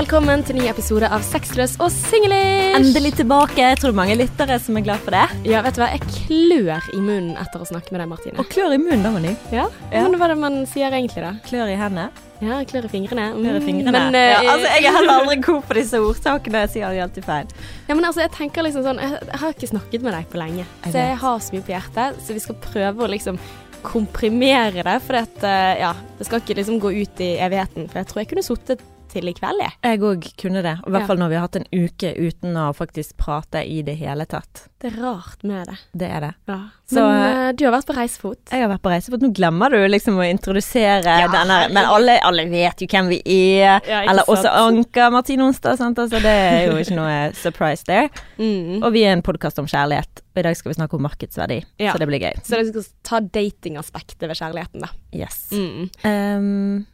velkommen til ny episode av Sexløs og singlish. Endelig tilbake. Jeg tror mange lyttere som er glad for det. Ja, vet du hva, jeg klør i munnen etter å snakke med deg, Martine. Og klør i munnen, da, Moni. Ja, Ja. Men hva er det man sier egentlig, da? Klør i hendene. Ja, klør i fingrene. Mm, Klør i fingrene. Men, uh, ja, altså, jeg er heller aldri god på disse ordtakene. Jeg sier de alltid feil. ja, men altså, jeg tenker liksom sånn Jeg, jeg har ikke snakket med deg på lenge, så jeg har så mye på hjertet. Så vi skal prøve å liksom komprimere det, for at, eh, ja, det skal ikke liksom gå ut i evigheten. For jeg tror jeg kunne sittet til i kveld, jeg. Jeg òg kunne det. I hvert fall når vi har hatt en uke uten å faktisk prate i det hele tatt. Det er rart med det. Det er det. Ja. Så, men eh, du har vært på reisefot. Jeg har vært på reisefot. nå glemmer du liksom å introdusere Ja, denne Men alle, alle vet jo hvem vi er. Ja, Eller også Anka Martine Onsdag, sant. Altså, det er jo ikke noe surprise there. Mm. Og vi er en podkast om kjærlighet. Og i dag skal vi snakke om markedsverdi, så det blir gøy. Så vi skal ta datingaspektet ved kjærligheten, da. Yes. Mm. Um,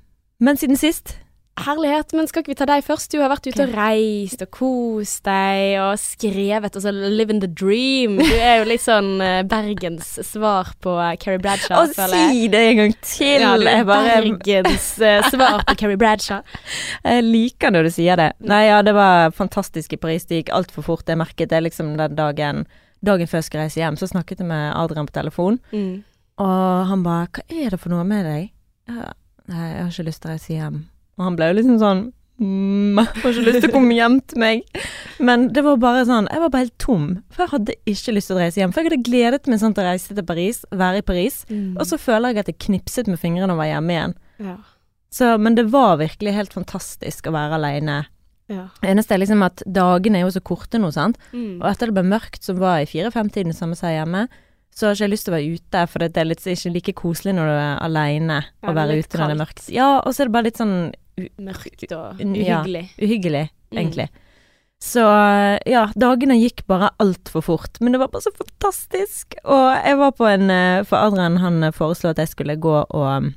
men siden sist Herlighet, men skal ikke vi ta deg først? Du har vært ute og reist og kost deg og skrevet, altså live in the dream. Du er jo litt sånn eh, Bergens svar på Carrie Bradshaw, Å si det en gang til! Ja, du er bare Bergens eh, svar på Carrie Bradshaw. Jeg liker når du sier det. Nei, ja, det var fantastisk i Paris. Det gikk altfor fort. Jeg merket det liksom den dagen Dagen før jeg skulle reise hjem, så snakket jeg med Adrian på telefon, Mm. og han bare 'Hva er det for noe med deg?' Nei, jeg har ikke lyst til å reise hjem. Og han ble jo liksom sånn mm, jeg har ikke lyst til å komme hjem til meg. Men det var bare sånn Jeg var bare helt tom. For jeg hadde ikke lyst til å reise hjem. For jeg hadde gledet meg sånn til å reise til Paris, være i Paris. Mm. Og så føler jeg at jeg knipset med fingrene og var hjemme igjen. ja. Så, men det var virkelig helt fantastisk å være aleine. Ja. Det eneste er liksom at dagene er jo så korte nå, sant. Mm. Og etter det ble mørkt, som var i fire-fem-tiden, samme som jeg hjemme, så har ikke jeg lyst til å være ute, for det er litt, ikke like koselig når du er aleine å være ute når det er mørkt. Ja, og så er det bare litt sånn Mørkt og uhyggelig. Ja. uhyggelig. egentlig. Mm. egentlig. Så ja, dagene gikk bare altfor fort, men det var bare så fantastisk. Og jeg var på en eh, For Adrian han eh, foreslo at jeg skulle gå og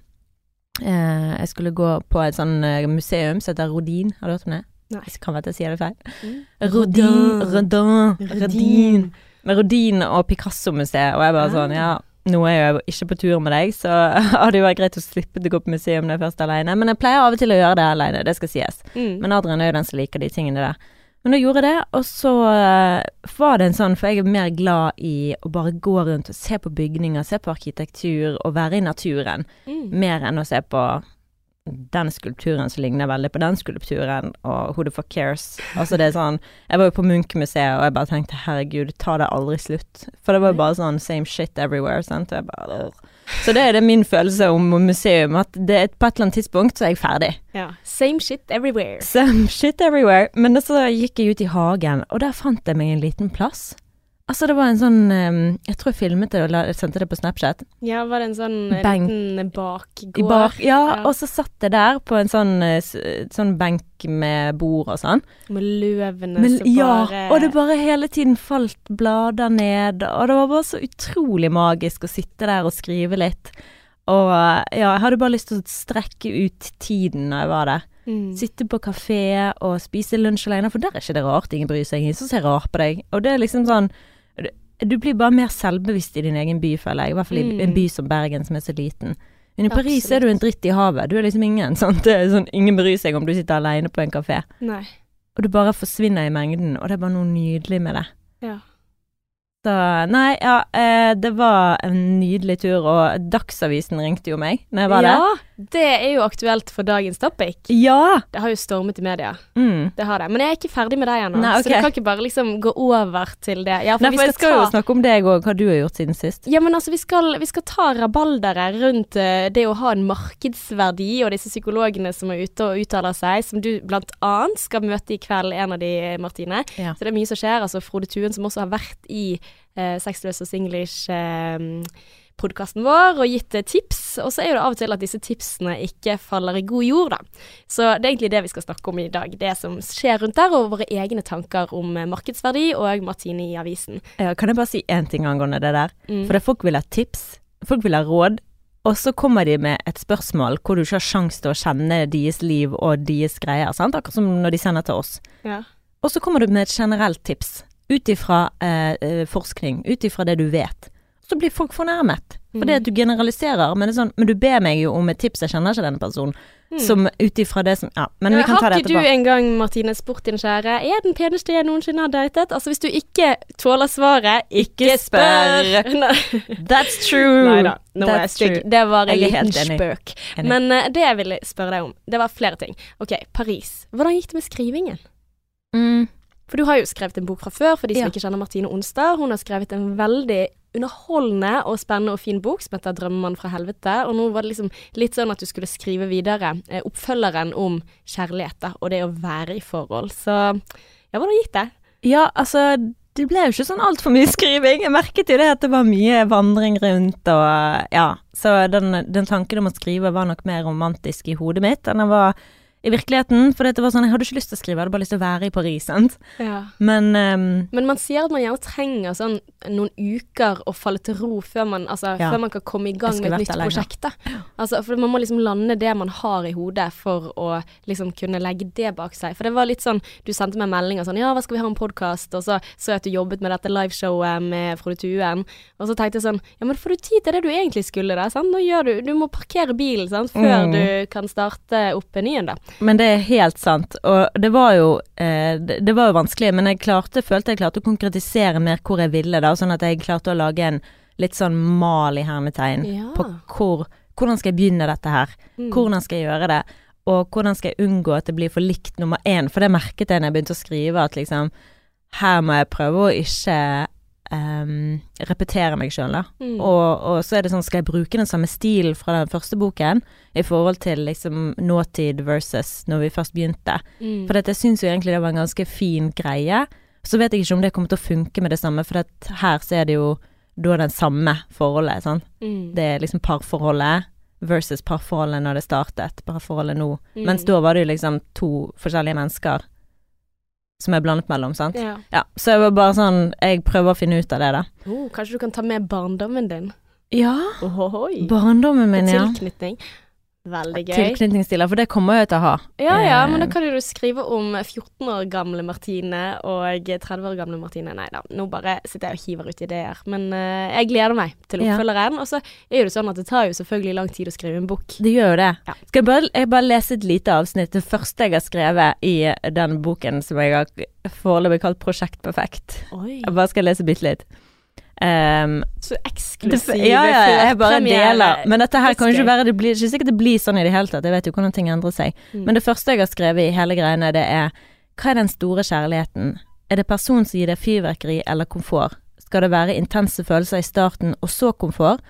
eh, Jeg skulle gå på et sånn eh, museum som heter Rodin. Har du hørt om det? Nei. Jeg kan være at jeg sier det feil. Mm. Rodin, Rodin, Rodin. Rodin. Med Rodin og Picasso-museet, og jeg bare Ah. sånn, ja nå er jeg jo ikke på tur med deg, så hadde jo vært greit å slippe å gå på museum når jeg først er alene. Men jeg pleier av og til å gjøre det alene, det skal sies. Mm. Men Adrian er jo den som liker de tingene der. Men da gjorde jeg det, og så eh, var det en sånn, for jeg er mer glad i å bare gå rundt og se på bygninger, se på arkitektur og være i naturen, Mm. mer enn å se på den skulpturen som ligner veldig på den skulpturen, og Who the fuck cares? Altså det er sånn Jeg var jo på Munch-museet, og jeg bare tenkte herregud, ta det aldri slutt? For det var jo bare sånn same shit everywhere, sant? Og jeg bare «Åh». Så det er det min følelse om museum, at det på et eller annet tidspunkt så er jeg ferdig. Ja. Same shit everywhere. Same shit everywhere. Men så gikk jeg ut i hagen, og der fant jeg meg en liten plass. Altså, det var en sånn eh, Jeg tror jeg filmet det og la- sendte det på Snapchat. Ja, var det en sånn eh, Benk. liten bakgård? bak, ja, Ja. og så satt jeg der på en sånn, eh, sånn benk med bord og sånn. Med løvene Men, som ja, bare og det bare hele tiden falt blader ned, og det var bare så utrolig magisk å sitte der og skrive litt. Og ja, jeg hadde bare lyst til å strekke ut tiden når jeg var der. mm. Sitte på kafé og spise lunsj alene, for der er ikke det rart ingen bryr seg. Ingen som ser rart på deg. Og det er liksom sånn du- blir bare mer selvbevisst i din egen by, føler jeg. I hvert fall i Mm. en by som Bergen, som er så liten. Men i Paris Absolutt. er du en dritt i havet. Du er liksom ingen. Sant? Det sånn, ingen bryr seg om du sitter alene på en kafé. Nei. Og du bare forsvinner i mengden, og det er bare noe nydelig med det. Ja. Så nei, ja, eh, det var en nydelig tur, og Dagsavisen ringte jo meg når jeg var der. Det er jo aktuelt for dagens topic. Ja! Det har jo stormet i media. Mm. Det har det. Men jeg er ikke ferdig med deg ennå, okay. så du kan ikke bare liksom gå over til det. Ja, for Nei, vi for skal, jeg skal jo snakke om deg òg, hva du har gjort siden sist. ja, men altså, vi skal, vi skal ta rabalderet rundt eh, det å ha en markedsverdi, og disse psykologene som er ute og uttaler seg, som du blant annet skal møte i kveld, en av de, Martine. Ja. Så det er mye som skjer. Altså Frode Tuen, som også har vært i eh, Sexløs og Singlish eh, podkasten vår og gitt tips. Og så er det av og til at disse tipsene ikke faller i god jord, da. Så det er egentlig det vi skal snakke om i dag. Det som skjer rundt der, og våre egne tanker om eh, markedsverdi og Martine i avisen. Ja, kan jeg bare si én ting angående det der? Mm. For det folk vil ha tips, folk vil ha råd, og så kommer de med et spørsmål hvor du ikke har sjanse til å kjenne deres liv og deres greier, sant? akkurat som når de sender til oss. Ja. Og så kommer du med et generelt tips, ut ifra eh, eh, forskning, ut ifra det du vet. Så blir folk fornærmet. For det at du generaliserer, men sånn Men du ber meg jo om et tips, jeg kjenner ikke denne personen. Mm. Som ut ifra det som Ja, men vi kan ta det etterpå. Har ikke du en gang, Martine, spurt din kjære Er den peneste jeg noensinne har datet? Altså, hvis du ikke tåler svaret, ikke, Ikke spør! spør. That's true! Nei da, nå er jeg That's stygg. true. Det var en liten spøk. Enig. Men uh, det jeg ville spørre deg om, det var flere ting. Ok, Paris. Hvordan gikk det med skrivingen? Mm. For du har jo skrevet en bok fra før, for de som Ja. ikke kjenner Martine Onsdag. Hun har skrevet en veldig underholdende og spennende og fin bok som heter 'Drømmemann fra helvete'. Og nå var det liksom litt sånn at du skulle skrive videre eh, oppfølgeren om kjærlighet og det å være i forhold. Så ja, hvordan gikk det? Ja, altså det ble jo ikke sånn altfor mye skriving. Jeg merket jo det at det var mye vandring rundt og ja. Så den, den tanken om å skrive var nok mer romantisk i hodet mitt enn den var i virkeligheten. For det var sånn, jeg hadde ikke lyst til å skrive, jeg hadde bare lyst til å være i Paris, sant. Ja. Men um, Men man sier at man gjerne trenger sånn noen uker å falle til ro før man, altså, Ja. før man kan komme i gang med et nytt prosjekt. Altså, for man må liksom lande det man har i hodet for å liksom kunne legge det bak seg. For det var litt sånn, du sendte meg meldinger sånn ja, hva skal vi ha en podkast? Og så så jeg at du jobbet med dette liveshowet med Frode Tuen. Og så tenkte jeg sånn, ja men får du tid til det du egentlig skulle da? Sant? Nå gjør du, du må parkere bilen sant? før Mm. du kan starte opp en ny en da. Men det er helt sant, og det var jo eh, det, det var jo vanskelig, men jeg klarte, følte jeg klarte å konkretisere mer hvor jeg ville, da, sånn at jeg klarte å lage en litt sånn mal i hermetegn Ja. på hvor, hvordan skal jeg begynne dette her, Mm. hvordan skal jeg gjøre det, og hvordan skal jeg unngå at det blir for likt nummer én, for det merket jeg når jeg begynte å skrive, at liksom her må jeg prøve å ikke ehm, repetere meg sjøl, da. Mm. Og, og så er det sånn, skal jeg bruke den samme stilen fra den første boken i forhold til liksom nåtid versus når vi først begynte? Mm. For dette, syns jo egentlig det var en ganske fin greie. Så vet jeg ikke om det kommer til å funke med det samme, for at her så er det jo da den samme forholdet, sant. Mm. Det er liksom parforholdet versus parforholdet når det startet, parforholdet nå. Mm. Mens da var det jo liksom to forskjellige mennesker som er blandet mellom, sant. Ja. Ja, så jeg var bare sånn Jeg prøver å finne ut av det, da. Oh, kanskje du kan ta med barndommen din? Ja. Ohoi. Barndommen min, ja. Tilknytning. Veldig gøy. Tilknytningsstiler, for det kommer jeg til å ha. Ja ja, men da Eh, kan du skrive om 14 år gamle Martine og 30 år gamle Martine. Nei da, nå bare sitter jeg og hiver ut ideer. Men uh, jeg gleder meg til Ja. oppfølgeren. Og så er det sånn at det tar jo selvfølgelig lang tid å skrive en bok. Det gjør jo det. Ja. Skal jeg bare, jeg bare lese et lite avsnitt? Det første jeg har skrevet i den boken som jeg har foreløpig kalt Prosjekt perfekt. Oi. Jeg bare skal lese bitte litt. Ehm, Så det, ja, ja, jeg bare premiere. deler. Men dette her kan ikke være Det blir ikke sikkert det blir sånn i det hele tatt. Jeg vet jo hvordan ting endrer seg. Mm. Men det første jeg har skrevet i hele greiene, det er Hva er den store kjærligheten? Er det personen som gir deg fyrverkeri eller komfort? Skal det være intense følelser i starten og så komfort?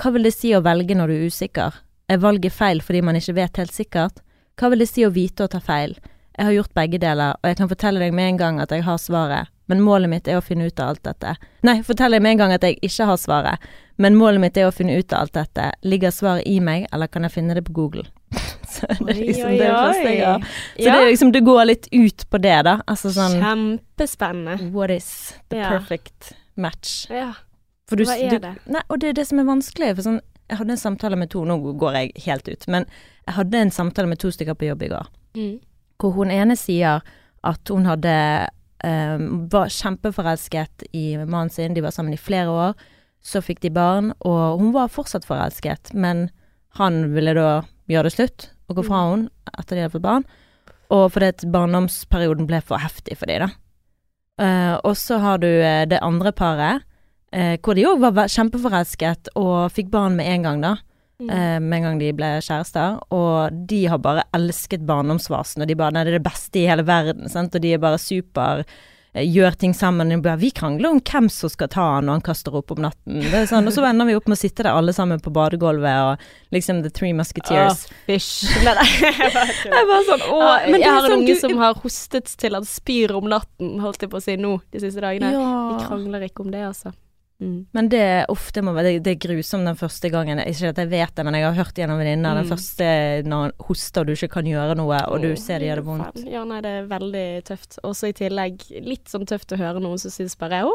Hva vil det si å velge når du er usikker? Er valget feil fordi man ikke vet helt sikkert? Hva vil det si å vite og ta feil? Jeg har gjort begge deler, og jeg kan fortelle deg med en gang at jeg har svaret, men målet mitt er å finne ut av alt dette. Nei, fortell jeg med en gang at jeg ikke har svaret, men målet mitt er å finne ut av alt dette. Ligger svaret i meg, eller kan jeg finne det på Google? Så det er liksom det første jeg har. Så Ja. det er liksom, det går litt ut på det, da. Altså sånn Kjempespennende. What is the Ja. perfect match? Ja. Du, Hva er du, det? Nei, og det er det som er vanskelig. For sånn, jeg hadde en samtale med to Nå går jeg helt ut, men jeg hadde en samtale med to stykker på jobb i går. Mm. Hvor hun ene sier at hun hadde eh, var kjempeforelsket i mannen sin, de var sammen i flere år. Så fikk de barn, og hun var fortsatt forelsket, men han ville da gjøre det slutt og gå fra henne etter de hadde fått barn. Og fordi at barndomsperioden ble for heftig for dem, da. Eh, og så har du eh, det andre paret, eh, hvor de òg var kjempeforelsket og fikk barn med en gang, da. Mm. eh, med en gang de ble kjærester. Og de har bare elsket barndomsfasen, og de bare Nei, det er det beste i hele verden, sant. Og de er bare super eh, Gjør ting sammen. Og bare, vi krangler om hvem som skal ta han når han kaster opp om natten. Det sånn, og så ender vi opp med å sitte der alle sammen på badegulvet og liksom The Three Musketeers. Oh, fish. Nei, nei, jeg bare. Jeg bare sånn, å, Ja, men jeg har en sånn, unge du- som har hostet til han spyr om natten, holdt jeg på å si nå, de siste dagene. Vi krangler ikke om det, altså. Mm. Men det er ofte må være det, det er grusomt den første gangen. Ikke at jeg vet det, men jeg har hørt gjennom venninner den Mm. første når han hoster og du ikke kan gjøre noe, og du ser det gjør det vondt. Ja, nei, det er veldig tøft. Også i tillegg litt sånn tøft å høre noen som syns bare å,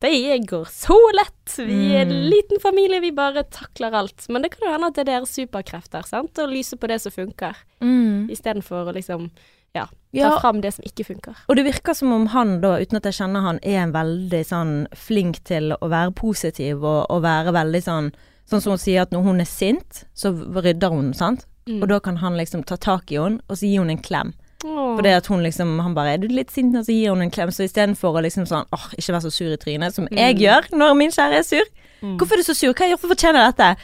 det går så lett. Vi er en Mm. liten familie, vi bare takler alt. Men det kan jo hende at det er deres superkrefter, sant. Å lyse på det som funker, Mm. istedenfor å liksom ja, ta Ja, fram det som ikke funker. og det virker som om han da, uten at jeg kjenner han, er en veldig sånn flink til å være positiv og, og være veldig sånn Sånn som hun sier at når hun er sint, så rydder hun, sant. Mm. Og da kan han liksom ta tak i henne, og så gi henne en klem. For Fordi at hun liksom Han bare 'Er du litt sint?' Og så gir hun en klem. Så istedenfor å liksom sånn åh, ikke være så sur i trynet, som jeg Mm. gjør når min kjære er sur. Mm. Hvorfor er du så sur? Hva har jeg gjort for å fortjene dette?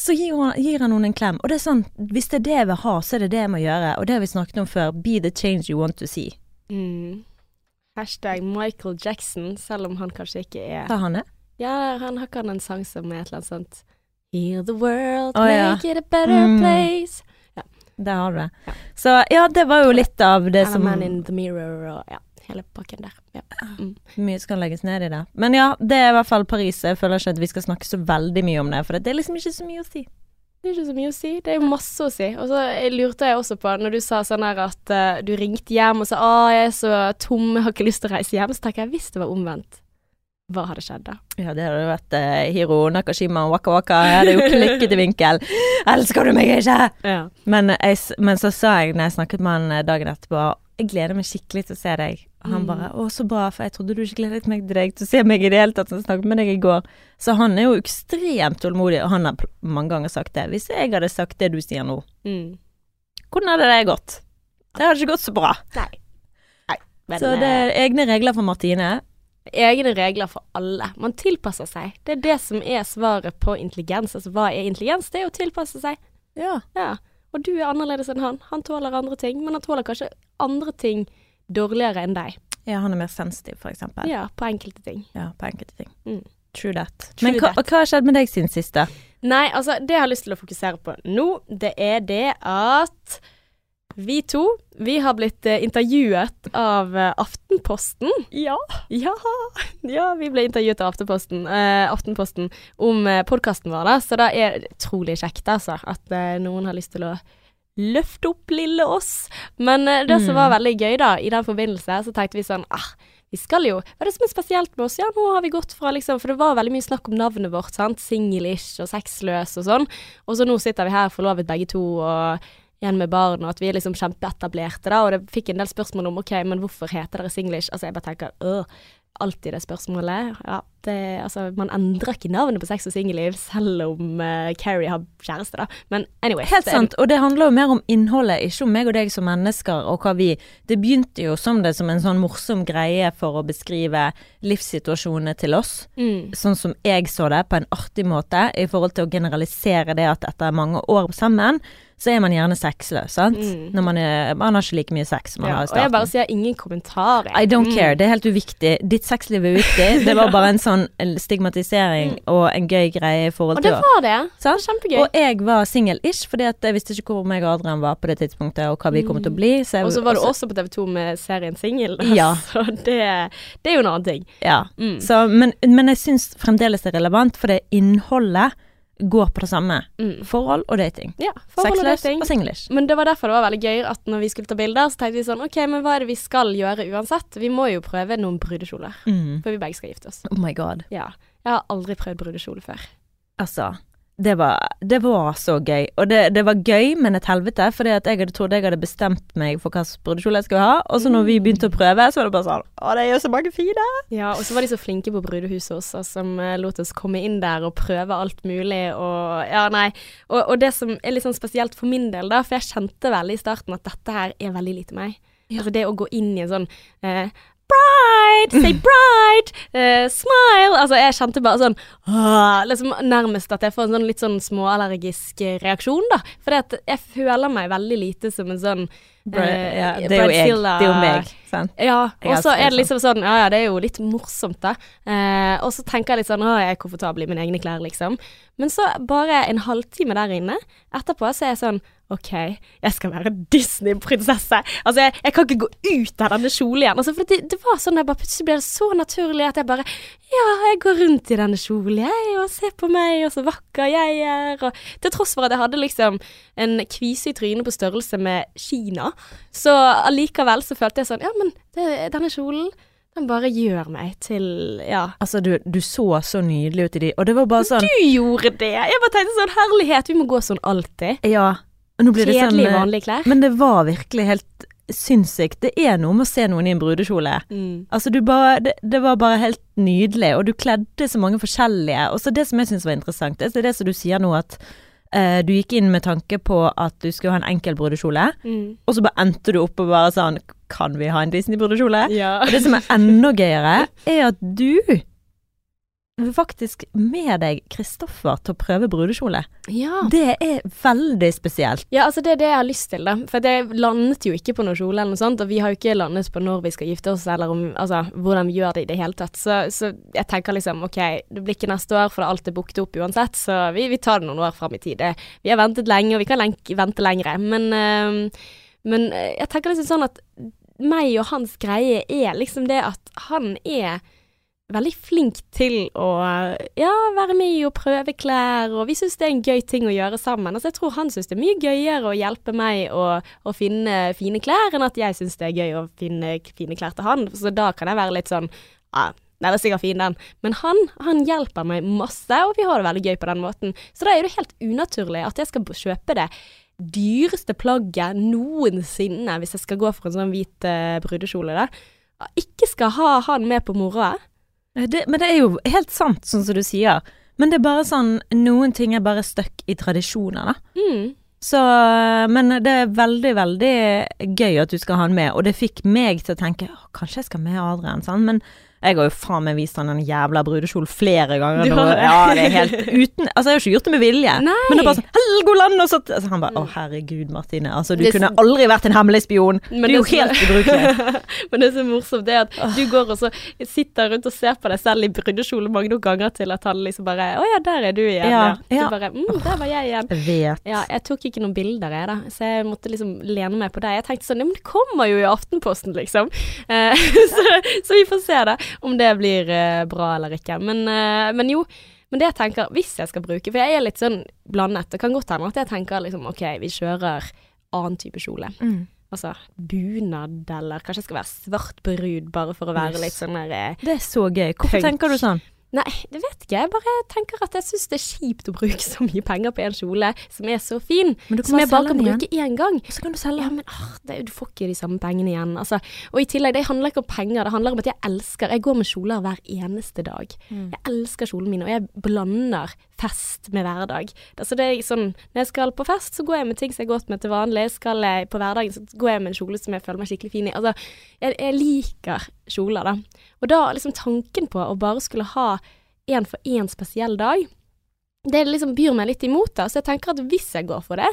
Så gir, hun, gir han henne en klem. Og det er sånn, hvis det er det jeg vil ha, så er det det jeg må gjøre. Og det har vi snakket om før. Be the change you want to see. Mm. Hashtag Michael Jackson, selv om han kanskje ikke er Hva han det? Ja, han har ikke en sang som er et eller annet sånt Heal the world, Å, ja. make it a better Mm. place. Der har du det. Ja. Så ja, det var jo litt av det And som Man in the mirror og ja, hele pakken der. Ja. Mm. Mye skal legges ned i det. Men ja, det er i hvert fall Paris. Jeg føler ikke at vi skal snakke så veldig mye om det, for det er liksom ikke så mye å si. Det er ikke så mye å si. Det er jo masse å si. Og så lurte jeg også på, når du sa sånn her at uh, du ringte hjem og sa 'Å, jeg er så tom, jeg har ikke lyst til å reise hjem', så tenker jeg hvis det var omvendt, hva hadde skjedd da? Ja, det hadde vært uh, Hiro Nakashima Waka Waka. Jeg hadde jo klikket i vinkel. Elsker du meg ikke? Ja. Men, jeg, men så sa jeg når jeg snakket med han eh, dagen etterpå Jeg gleder meg skikkelig til å se deg. Og han Mm. bare 'Å, så bra, for jeg trodde du ikke gledet meg til deg til å se meg i det hele tatt', så snakket med deg i går. Så han er jo ekstremt tålmodig, og han har mange ganger sagt det. Hvis jeg hadde sagt det du sier nå, Mm. hvordan hadde det gått? Det hadde ikke gått så bra. Nei. Nei. Men, så det eh, er egne regler for Martine. egne regler for alle. Man tilpasser seg. Det er det som er svaret på intelligens. Altså hva er intelligens? Det er å tilpasse seg. Ja. Ja. Og du er annerledes enn han. Han tåler andre ting, men han tåler kanskje andre ting dårligere enn deg. ja, han er mer sensitiv, eksempel. Ja, Ja, på enkelte ting. Ja, på enkelte ting. Mm. True that. True Men hva, that. hva har skjedd med deg siden siste? Nei, altså, det jeg har lyst til å fokusere på nå, det er det at vi to, vi har blitt eh, intervjuet av eh, Aftenposten. Ja. Ja, ja, vi ble intervjuet av Aftenposten, eh, Aftenposten om eh, podkasten vår, da. Så det er utrolig kjekt, altså, at eh, noen har lyst til å løfte opp lille oss. Men eh, det som Mm. var veldig gøy, da, i den forbindelse, så tenkte vi sånn ah, vi skal jo Hva er det som er spesielt med oss? Ja, nå har vi gått fra liksom For det var veldig mye snakk om navnet vårt, sant. Singlish og sexløs og sånn. Og så nå sitter vi her forlovet begge to og igjen med barn, og at vi er liksom kjempeetablerte, da. Og det fikk en del spørsmål om OK, men hvorfor heter dere Singlish? Altså, jeg bare tenker øh, alltid det spørsmålet. Ja, det Altså, man endrer ikke navnet på sex og singelliv selv om uh, Carrie har kjæreste, da. Men anyway. Helt sant, og det handler jo mer om innholdet, ikke om meg og deg som mennesker og hva vi Det begynte jo som det som en sånn morsom greie for å beskrive livssituasjonene til oss, Mm. sånn som jeg så det, på en artig måte, i forhold til å generalisere det at etter mange år sammen, så er man gjerne sexløs, sant? Mm. Når man er Man har ikke like mye sex som man Ja, har i starten. og jeg bare sier ingen kommentarer. I don't Mm. care, det er helt uviktig. Ditt sexliv er viktig. Det var bare en sånn stigmatisering og en gøy greie i forhold til Og det var det. Det var kjempegøy. Og jeg var singel-ish, fordi jeg visste ikke hvor meg og Adrian var på det tidspunktet, og hva vi kom til å bli. Så jeg, Mm. Og så var du også på TV 2 med serien Singel. Ja. Så det, det er jo en annen ting. Ja. Mm. Så, men, men jeg syns fremdeles det er relevant, for det innholdet går på det samme. Mm. Forhold og dating. Ja, forhold og Sexløs dating. og singlish. Men det var derfor det var veldig gøy at når vi skulle ta bilder, så tenkte vi sånn OK, men hva er det vi skal gjøre uansett? Vi må jo prøve noen brudekjoler. Mm. For vi begge skal gifte oss. Oh my god. Ja. Jeg har aldri prøvd brudekjole før. Altså, det var, det var så gøy. Og det, det var gøy, men et helvete, fordi jeg hadde trodd jeg hadde bestemt meg for hva slags brudekjole jeg skulle ha, og så når vi begynte å prøve, så var det bare sånn Å, det er jo så mange fine! Ja, og så var de så flinke på brudehuset også, som eh, lot oss komme inn der og prøve alt mulig, og ja, nei. Og, og det som er litt sånn spesielt for min del, da, for jeg kjente veldig i starten at dette her er veldig lite meg. Ja. Altså det å gå inn i en sånn eh, Bride! Say bride! Uh, smile! Altså, jeg kjente bare sånn uh, liksom Nærmest at jeg får en sånn litt sånn småallergisk reaksjon, da. For jeg føler meg veldig lite som en sånn Bra, eh, ja, det er jo jeg. Det er jo meg. Sant? ja, og så er det det liksom sånn Ja ja, det er jo litt morsomt, da. Eh, og så tenker jeg litt sånn Å, jeg er komfortabel i mine egne klær, liksom. Men så, bare en halvtime der inne etterpå, så er jeg sånn OK, jeg skal være Disney-prinsesse. Altså, jeg, jeg kan ikke gå ut av denne kjolen igjen. Altså, for det, det var sånn, jeg bare plutselig ble det så naturlig at jeg bare Ja, jeg går rundt i denne kjolen, jeg, og se på meg, og så vakker jeg er, og Til tross for at jeg hadde liksom en kvise i trynet på størrelse med Kina, så allikevel så følte jeg sånn Ja, men det, denne kjolen, den bare gjør meg til Ja. Altså, du, du så så nydelig ut i de, og det var bare sånn Du gjorde det! Jeg bare tenkte sånn Herlighet, vi må gå sånn alltid. Ja. Det sånn eh, vanlige klær. Men det var virkelig helt sinnssykt. Det er noe med å se noen i en brudekjole. Mm. Altså, du bare det, det var bare helt nydelig, og du kledde så mange forskjellige. Og så det som jeg syns var interessant, det er det som du sier nå, at eh, du gikk inn med tanke på at du skulle ha en enkel brudekjole, Mm. og så bare endte du opp og bare sånn Kan vi ha en Disney-brudekjole? Ja. Og det som er enda gøyere, er at du faktisk med deg Kristoffer til å prøve brudekjole. ja. Det er veldig spesielt. Ja, altså det er det jeg har lyst til, da. For det landet jo ikke på noen kjole eller noe sånt, og vi har jo ikke landet på når vi skal gifte oss, eller om, altså, hvordan vi gjør det i det hele tatt. Så, så jeg tenker liksom ok, det blir ikke neste år, for alt er booket opp uansett, så vi, vi tar det noen år fram i tid. Vi har ventet lenge, og vi kan vente lengre. Men, øh, men øh, jeg tenker liksom sånn at meg og hans greie er liksom det at han er veldig flink til å ja, være med og prøve klær, og vi syns det er en gøy ting å gjøre sammen. Altså, jeg tror han syns det er mye gøyere å hjelpe meg å, å finne fine klær, enn at jeg syns det er gøy å finne fine klær til han. Så da kan jeg være litt sånn ja, den er sikkert fin, den. Men han, han hjelper meg masse, og vi har det veldig gøy på den måten. Så da er det helt unaturlig at jeg skal kjøpe det dyreste plagget noensinne, hvis jeg skal gå for en sånn hvit uh, brudekjole, da. Ikke skal ha han med på moroa. Det, men det er jo helt sant, sånn som du sier. Men det er bare sånn Noen ting er bare stuck i tradisjoner, da. Mm. Så Men det er veldig, veldig gøy at du skal ha han med, og det fikk meg til å tenke «Åh, kanskje jeg skal med Adrian, sånn. Men jeg har jo faen meg vist han den jævla brudekjolen flere ganger Du har det? Ja, det er helt uten Altså, jeg har jo ikke gjort det med vilje. Nei. Men det er bare sånn Helgoland! Og så altså, Han bare Å, herregud, Martine. Altså, du Det- kunne aldri vært en hemmelig spion. Du er jo helt ubrukelig. Men det som er morsomt, det er at du går og så sitter rundt og ser på deg selv i brudekjole mange ganger til at han liksom bare Å ja, der er du igjen. Ja, Ja. Så bare Mm, der var jeg igjen. Vet. Ja, jeg tok ikke noen bilder, jeg, da, så jeg måtte liksom lene meg på deg. Jeg tenkte sånn Ja, men det kommer jo i Aftenposten, liksom. Eh, så, så vi får se, da, om det blir uh, bra eller ikke. Men, uh, men jo. Men det jeg tenker, hvis jeg skal bruke For jeg er litt sånn blandet. Det kan godt hende at jeg tenker liksom OK, vi kjører annen type kjole. Mm. Altså bunad, eller kanskje jeg skal være svart brud, bare for å være Yes. litt sånn der eh, Det er så gøy. Hvorfor Punk. tenker du sånn? Nei, det vet ikke. Jeg bare tenker at jeg syns det er kjipt å bruke så mye penger på en kjole som er så fin, som jeg bare kan bruke én gang. Og så kan du selge Ja, men ah, det, du får ikke de samme pengene igjen. Altså. Og i tillegg, det handler ikke om penger, det handler om at jeg elsker Jeg går med kjoler hver eneste dag. Mm. Jeg elsker kjolene mine, og jeg blander fest med hverdag. Altså, det er sånn, når jeg skal på fest, så går jeg med ting som jeg har gått med til vanlig. Skal jeg på hverdagen, så går jeg med en kjole som jeg føler meg skikkelig fin i. Altså, jeg, jeg liker kjoler, da. Og da liksom tanken på å bare skulle ha én for én spesiell dag, det liksom byr meg litt imot da. Så jeg tenker at hvis jeg går for det,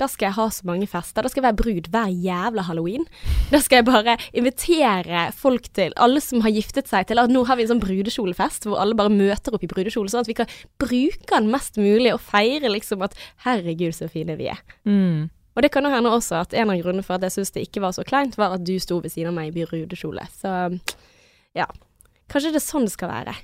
da skal jeg ha så mange fester. Da skal jeg være brud hver jævla halloween. Da skal jeg bare invitere folk til, alle som har giftet seg, til at nå har vi en sånn brudekjolefest hvor alle bare møter opp i brudekjole, sånn at vi kan bruke den mest mulig og feire liksom at herregud, så fine vi er. Mm. Og det kan jo hende også at en av grunnene for at jeg syntes det ikke var så kleint, var at du sto ved siden av meg i brudekjole. Så ja, kanskje det er sånn det skal være.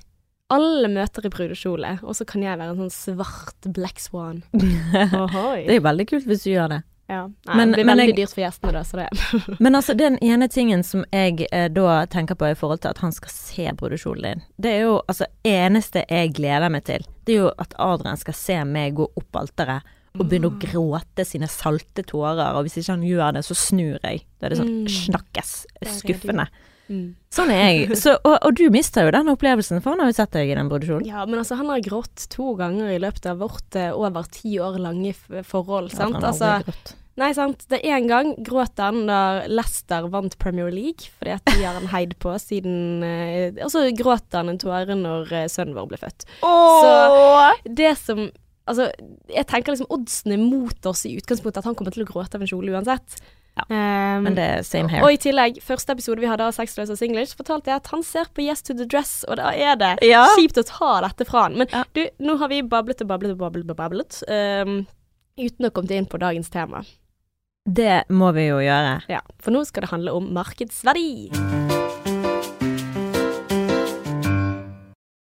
Alle møter i brudekjole, og så kan jeg være en sånn svart black swan. Ohoi. Det er jo veldig kult hvis du gjør det. Ja. Nei, Men- det blir veldig jeg- dyrt for gjestene, da, så det Men altså, den ene tingen som jeg eh, da tenker på i forhold til at han skal se brudekjolen din, det er jo altså eneste jeg gleder meg til, det er jo at Adrian skal se meg gå opp alteret og begynne å gråte sine salte tårer, og hvis ikke han gjør det, så snur jeg. Da er det sånn Mm. snakkes. Skuffende. Mm. Sånn er jeg. Så, og, og du mister jo den opplevelsen, for han har jo sett deg i den brudekjolen. Ja, men altså, han har grått to ganger i løpet av vårt eh, over ti år lange forhold, sant. Ja, han har altså, grått. Nei, sant. Det er en gang gråt han da Leicester vant Premier League, fordi at de har han heid på siden eh, Og så gråt han en tåre når eh, sønnen vår ble født. Så Det som Altså, jeg tenker liksom oddsen er mot oss i utgangspunktet, at han kommer til å gråte av en kjole uansett. Ja, Um, Men det er same here. og i tillegg, første episode vi hadde av Sexless og Singlish, fortalte jeg at han ser på Yes to the Dress, og da er det Ja. kjipt å ta dette fra han. Men Ja. du, nå har vi bablet og bablet og bablet og bablet, um, uten å komme inn på dagens tema. Det må vi jo gjøre. Ja, for nå skal det handle om markedsverdi.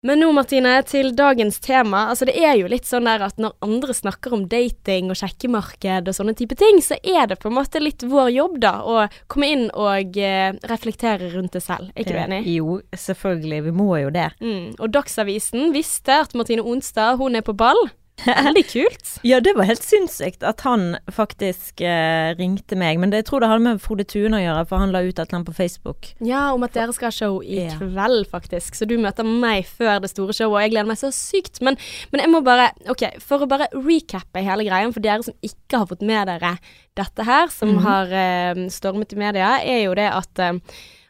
Men nå, Martine, til dagens tema. Altså, det er jo litt sånn der at når andre snakker om dating og sjekkemarked og sånne type ting, så er det på en måte litt vår jobb, da, å komme inn og eh, reflektere rundt det selv. Er ikke du enig? Eh, Jo, selvfølgelig. Vi må jo det. Mm. Og Dagsavisen visste at Martine Onstad, hun er på ball. Veldig kult. Ja, det var helt sinnssykt at han faktisk eh, ringte meg. Men det, jeg tror det hadde med Frode Tune å gjøre, for han la ut et eller annet på Facebook. Ja, om at dere skal ha show i Ja. kveld, faktisk. Så du møter meg før det store showet, og jeg gleder meg så sykt. Men, men jeg må bare OK, for å bare recappe hele greien, for dere som ikke har fått med dere dette her, som Mhm. har eh, stormet i media, er jo det at eh,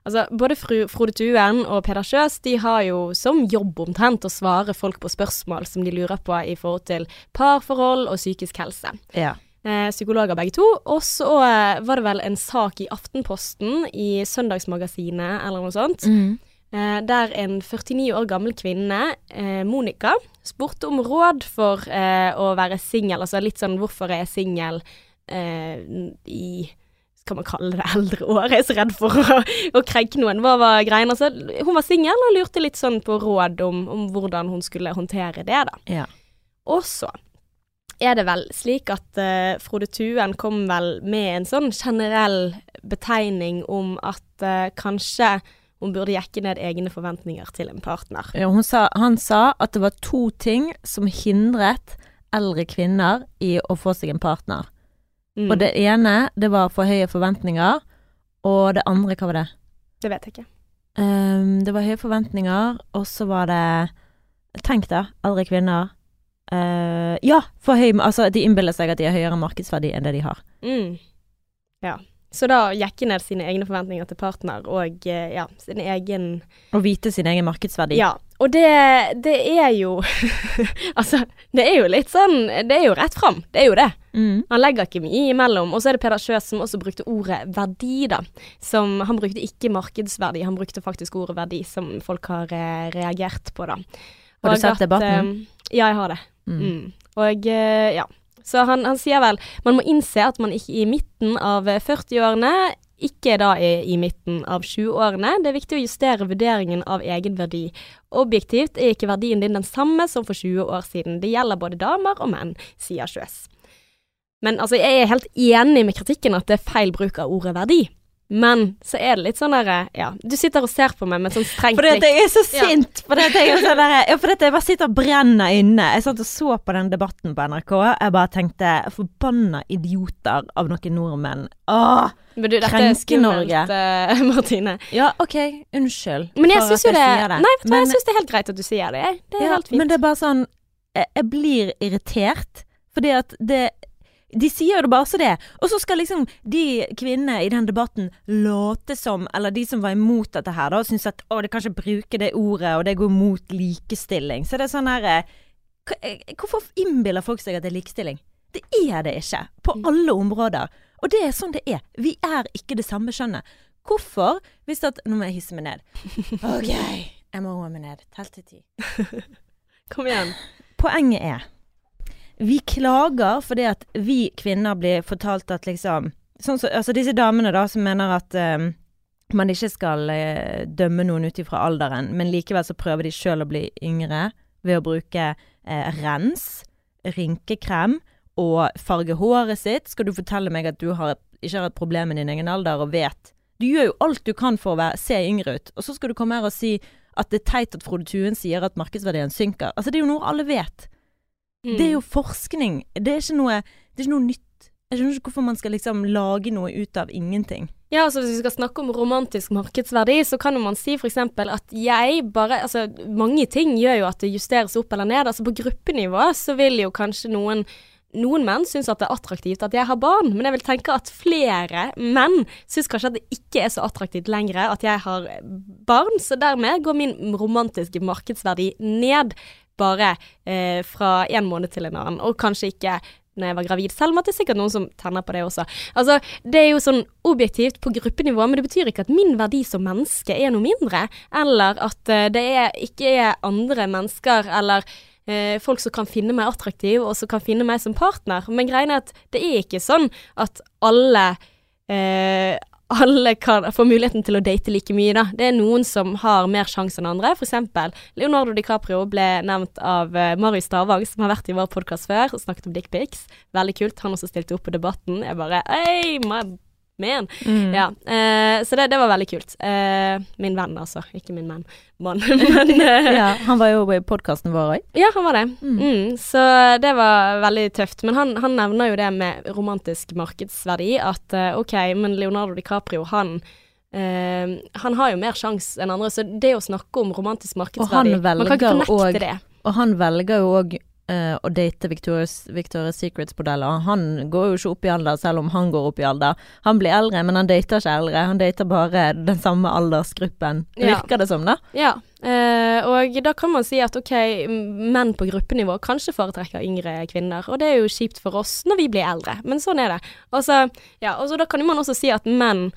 Altså, både fru, Frode Tuen og Peder Kjøs de har jo som jobb omtrent å svare folk på spørsmål som de lurer på i forhold til parforhold og psykisk helse. Ja. Eh, psykologer begge to. Og så eh, var det vel en sak i Aftenposten, i Søndagsmagasinet eller noe sånt, eh, der en 49 år gammel kvinne, eh, Monica, spurte om råd for eh, å være singel. Altså litt sånn hvorfor er jeg singel eh, i skal man kalle det eldre år? Jeg er så redd for å, å krenke noen. Hva var greien? Altså, hun var singel og lurte litt sånn på råd om, om hvordan hun skulle håndtere det, da. Ja. Og så er det vel slik at uh, Frode Tuen kom vel med en sånn generell betegning om at uh, kanskje hun burde jekke ned egne forventninger til en partner. Ja, hun sa, han sa at det var to ting som hindret eldre kvinner i å få seg en partner. Mm, Og det ene, det var for høye forventninger. Og det andre, hva var det? det vet jeg ikke. Um, det var høye forventninger, og så var det Tenk da, aldri kvinner. Uh, ja, for høy Altså, de innbiller seg at de har høyere markedsverdi enn det de har. Mm. Ja. Så da jekke ned sine egne forventninger til partner og eh, ja, sin egen Og vite sin egen markedsverdi. Ja. Og det, det er jo Altså, det er jo litt sånn Det er jo rett fram. Det er jo det. Mm. Han legger ikke mye imellom. Og så er det Peder Sjøs som også brukte ordet verdi, da. Som, han brukte ikke markedsverdi, han brukte faktisk ordet verdi, som folk har eh, reagert på, da. Har du Og sett at, debatten? eh, ja, jeg har det. Mm. Mm. Og ja. Så han, han sier vel man må innse at man ikke i midten av eh, 40-årene ikke da er i midten av 20-årene. Det er viktig å justere vurderingen av egenverdi. Objektivt er ikke verdien din den samme som for 20 år siden. Det gjelder både damer og menn, sier Sjøs. Men altså, jeg er helt enig med kritikken at det er feil bruk av ordet verdi. Men så er det litt sånn derre Ja, du sitter og ser på meg med sånn strengt Fordi blikk. jeg er så Ja. sint! Fordi at jeg er sånn der, ja, fordi jeg bare sitter og brenner inne. Jeg satt og så på den debatten på NRK. Jeg bare tenkte forbanna idioter av noen nordmenn. Åh! Men du, dette er skummelt, Norge. eh, Martine. Ja, OK, unnskyld. Men jeg syns jo det, det. Nei, Men- jeg syns det er helt greit at du sier det. Det er ja, helt fint. Men det er bare sånn Jeg, jeg blir irritert, fordi at det de sier jo bare så det. Og så skal liksom de kvinnene i den debatten late som, eller de som var imot dette her, da, syns at å, de kan ikke bruke det ordet, og det går mot likestilling. Så det er sånn her eh, eh, Hvorfor innbiller folk seg at det er likestilling? Det er det ikke. På alle områder. Og det er sånn det er. Vi er ikke det samme kjønnet. Hvorfor? Hvis at Nå må jeg hisse meg ned. OK, jeg må roe meg ned. Tell til ti. Kom igjen. Poenget er Vi klager fordi at vi kvinner blir fortalt at liksom sånn så, Altså disse damene da som mener at um, man ikke skal uh, dømme noen ut ifra alderen, men likevel så prøver de sjøl å bli yngre ved å bruke uh, rens, rynkekrem og farge håret sitt. Skal du fortelle meg at du har ikke har et problem med din egen alder og vet Du gjør jo alt du kan for å være, se yngre ut, og så skal du komme her og si at det er teit at Frode Tuen sier at markedsverdien synker. Altså, det er jo noe alle vet. Mm. Det er jo forskning. Det er ikke noe, det er ikke noe nytt. Jeg skjønner ikke hvorfor man skal liksom lage noe ut av ingenting. Ja, altså Hvis vi skal snakke om romantisk markedsverdi, så kan jo man si f.eks. at jeg bare Altså, mange ting gjør jo at det justeres opp eller ned. Altså På gruppenivå så vil jo kanskje noen noen menn syns at det er attraktivt at jeg har barn, men jeg vil tenke at flere menn syns kanskje at det ikke er så attraktivt lenger at jeg har barn, så dermed går min romantiske markedsverdi ned bare eh, fra en måned til en annen, og kanskje ikke når jeg var gravid, selv at det er sikkert noen som tenner på det også. Altså, det er jo sånn objektivt på gruppenivå, men det betyr ikke at min verdi som menneske er noe mindre, eller at eh, det er, ikke er andre mennesker eller eh, folk som kan finne meg attraktiv, og som kan finne meg som partner. Men greien er at det er ikke sånn at alle eh, alle kan få muligheten til å date like mye, da. Det er noen som har mer sjanse enn andre. For eksempel Leonardo DiCaprio ble nevnt av uh, Marius Stavang, som har vært i vår podkast før og snakket om dickpics. Veldig kult. Han også stilte opp på debatten. Jeg bare Hei, my, med en. Mm. Ja, eh, så det, det var veldig kult. Eh, min venn, altså. Ikke min mann. Mann. Men eh, ja, han var jo i podkasten vår òg. ja, han var det. Mm. Mm, så det var veldig tøft. Men han, han nevner jo det med romantisk markedsverdi, at eh, OK, men Leonardo DiCaprio, han eh, han har jo mer sjanse enn andre, så det å snakke om romantisk markedsverdi Man kan ikke fornekte og- det. Og han velger jo òg å date Victoria's, Victoria's Secrets-modeller. Han går jo ikke opp i alder, selv om han går opp i alder. Han blir eldre, men han dater ikke eldre. Han dater bare den samme aldersgruppen. Ja. Virker det som, da? Ja, Uh, og da kan man si at ok, menn på gruppenivå kanskje foretrekker yngre kvinner, og det er jo kjipt for oss når vi blir eldre, men sånn er det. Og så, ja, og så da kan man også si at menn